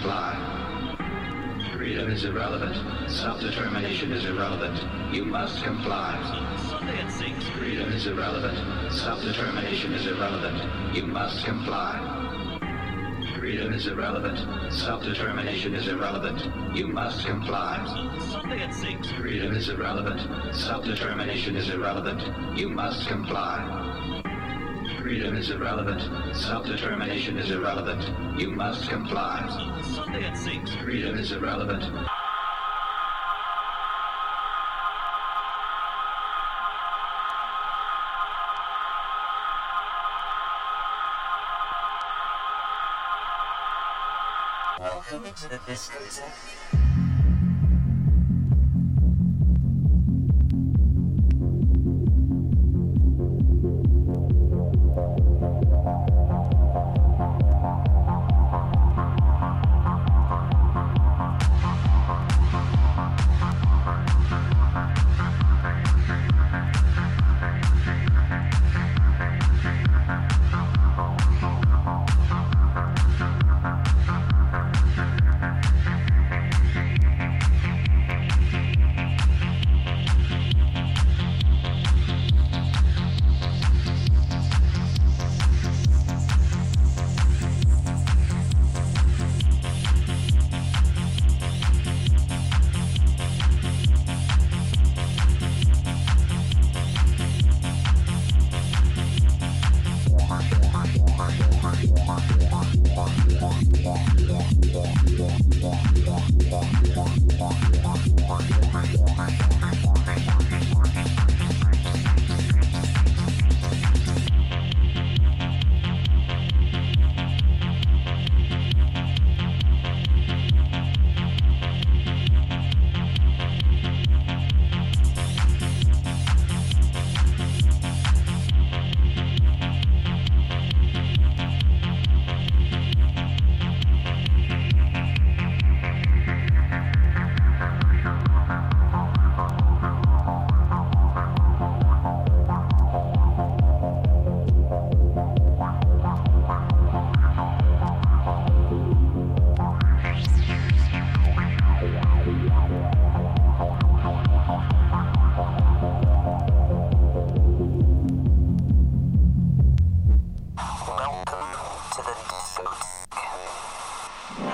comply. Freedom is irrelevant. Self-determination is irrelevant. You must comply. At 6. Freedom is irrelevant. Self-determination is irrelevant. You must comply. Freedom is irrelevant. Self-determination is irrelevant. You must comply. At 6. Freedom is irrelevant. Self-determination is irrelevant. You must comply. Freedom is irrelevant. Self-determination is irrelevant. You must comply. Sunday at 6. Freedom is irrelevant. Welcome to the Disco. feeling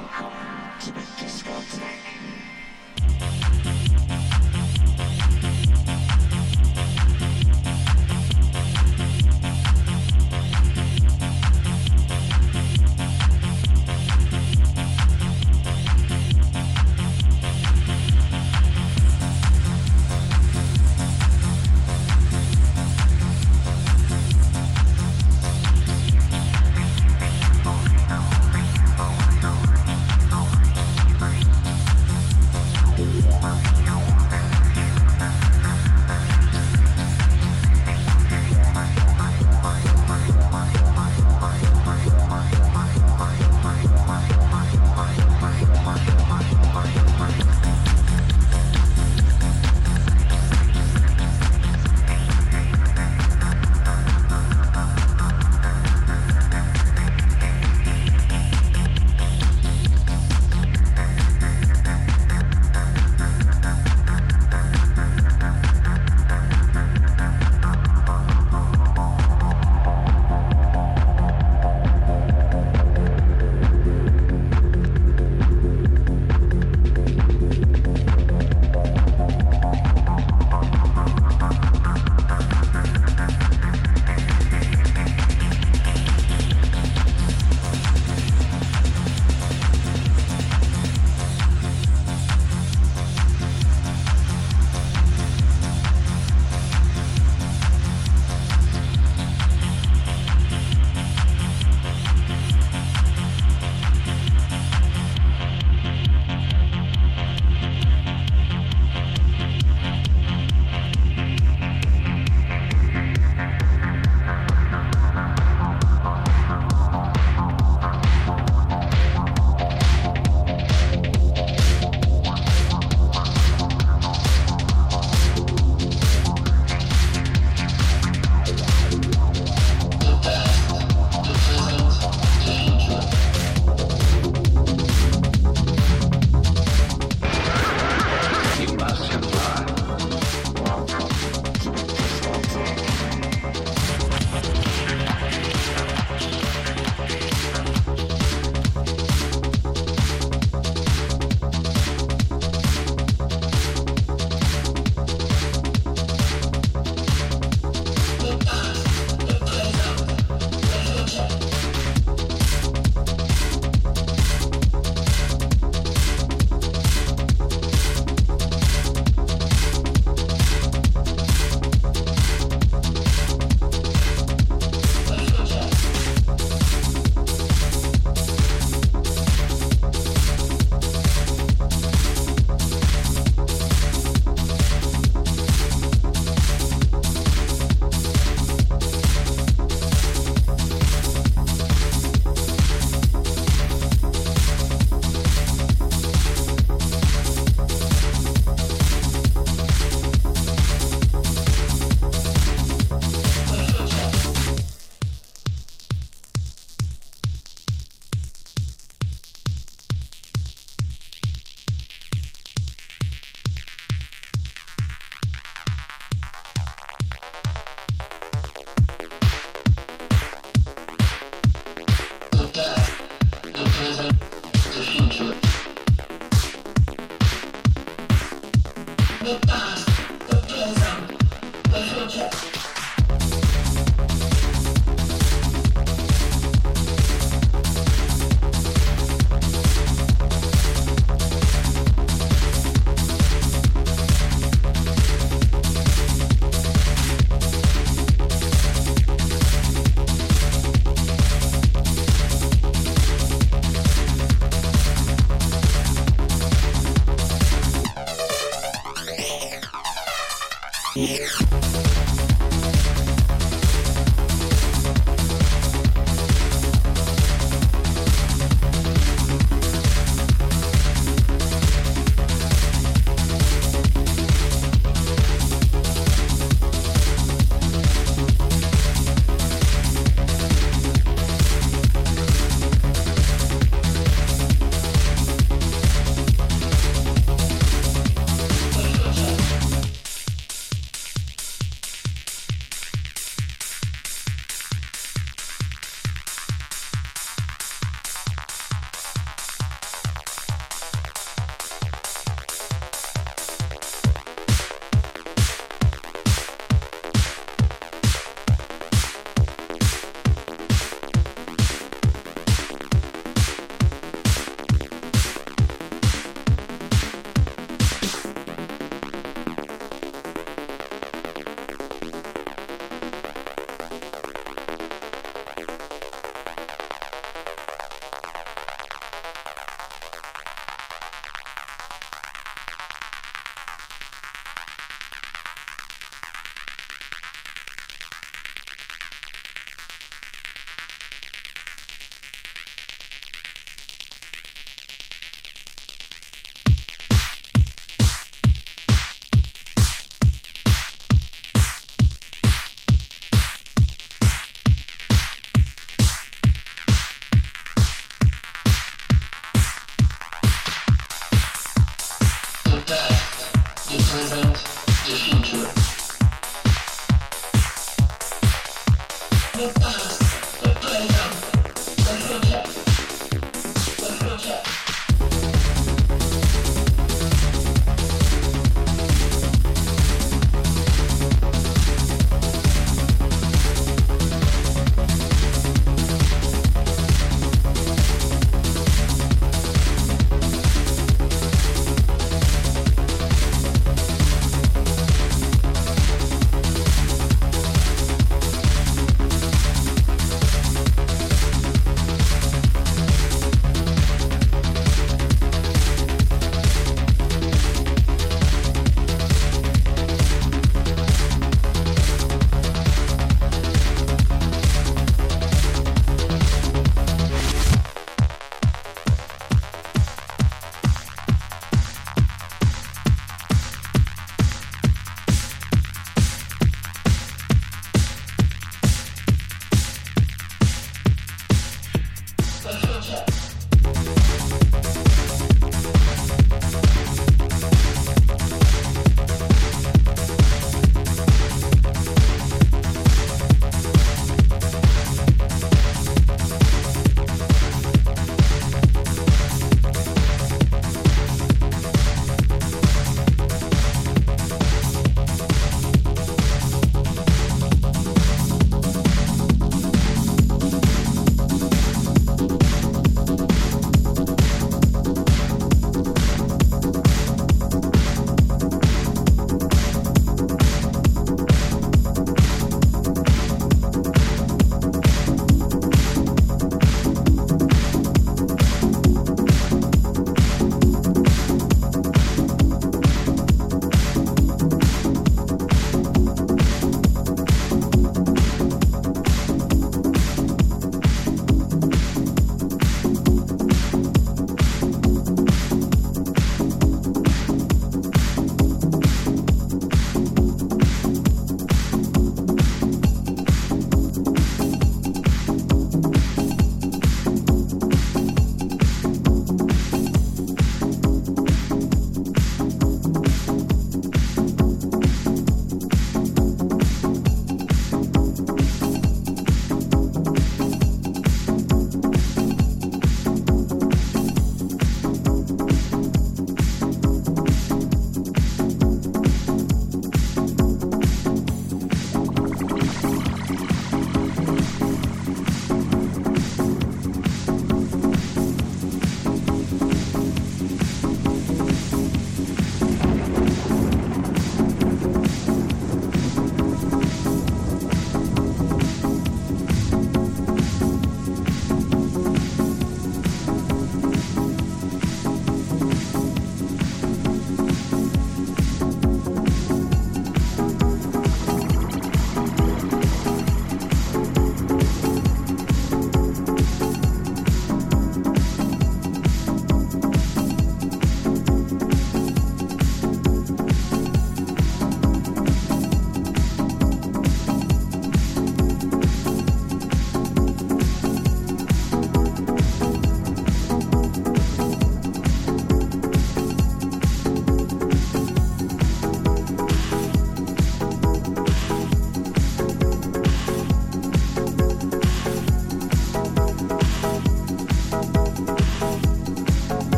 Welcome to the Discotheque.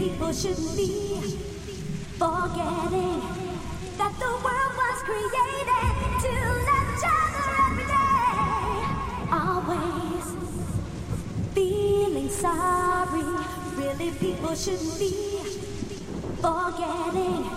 People shouldn't be forgetting that the world was created to love each other every day. Always feeling sorry. Really, people shouldn't be forgetting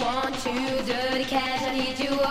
want you. Dirty cash, I need you.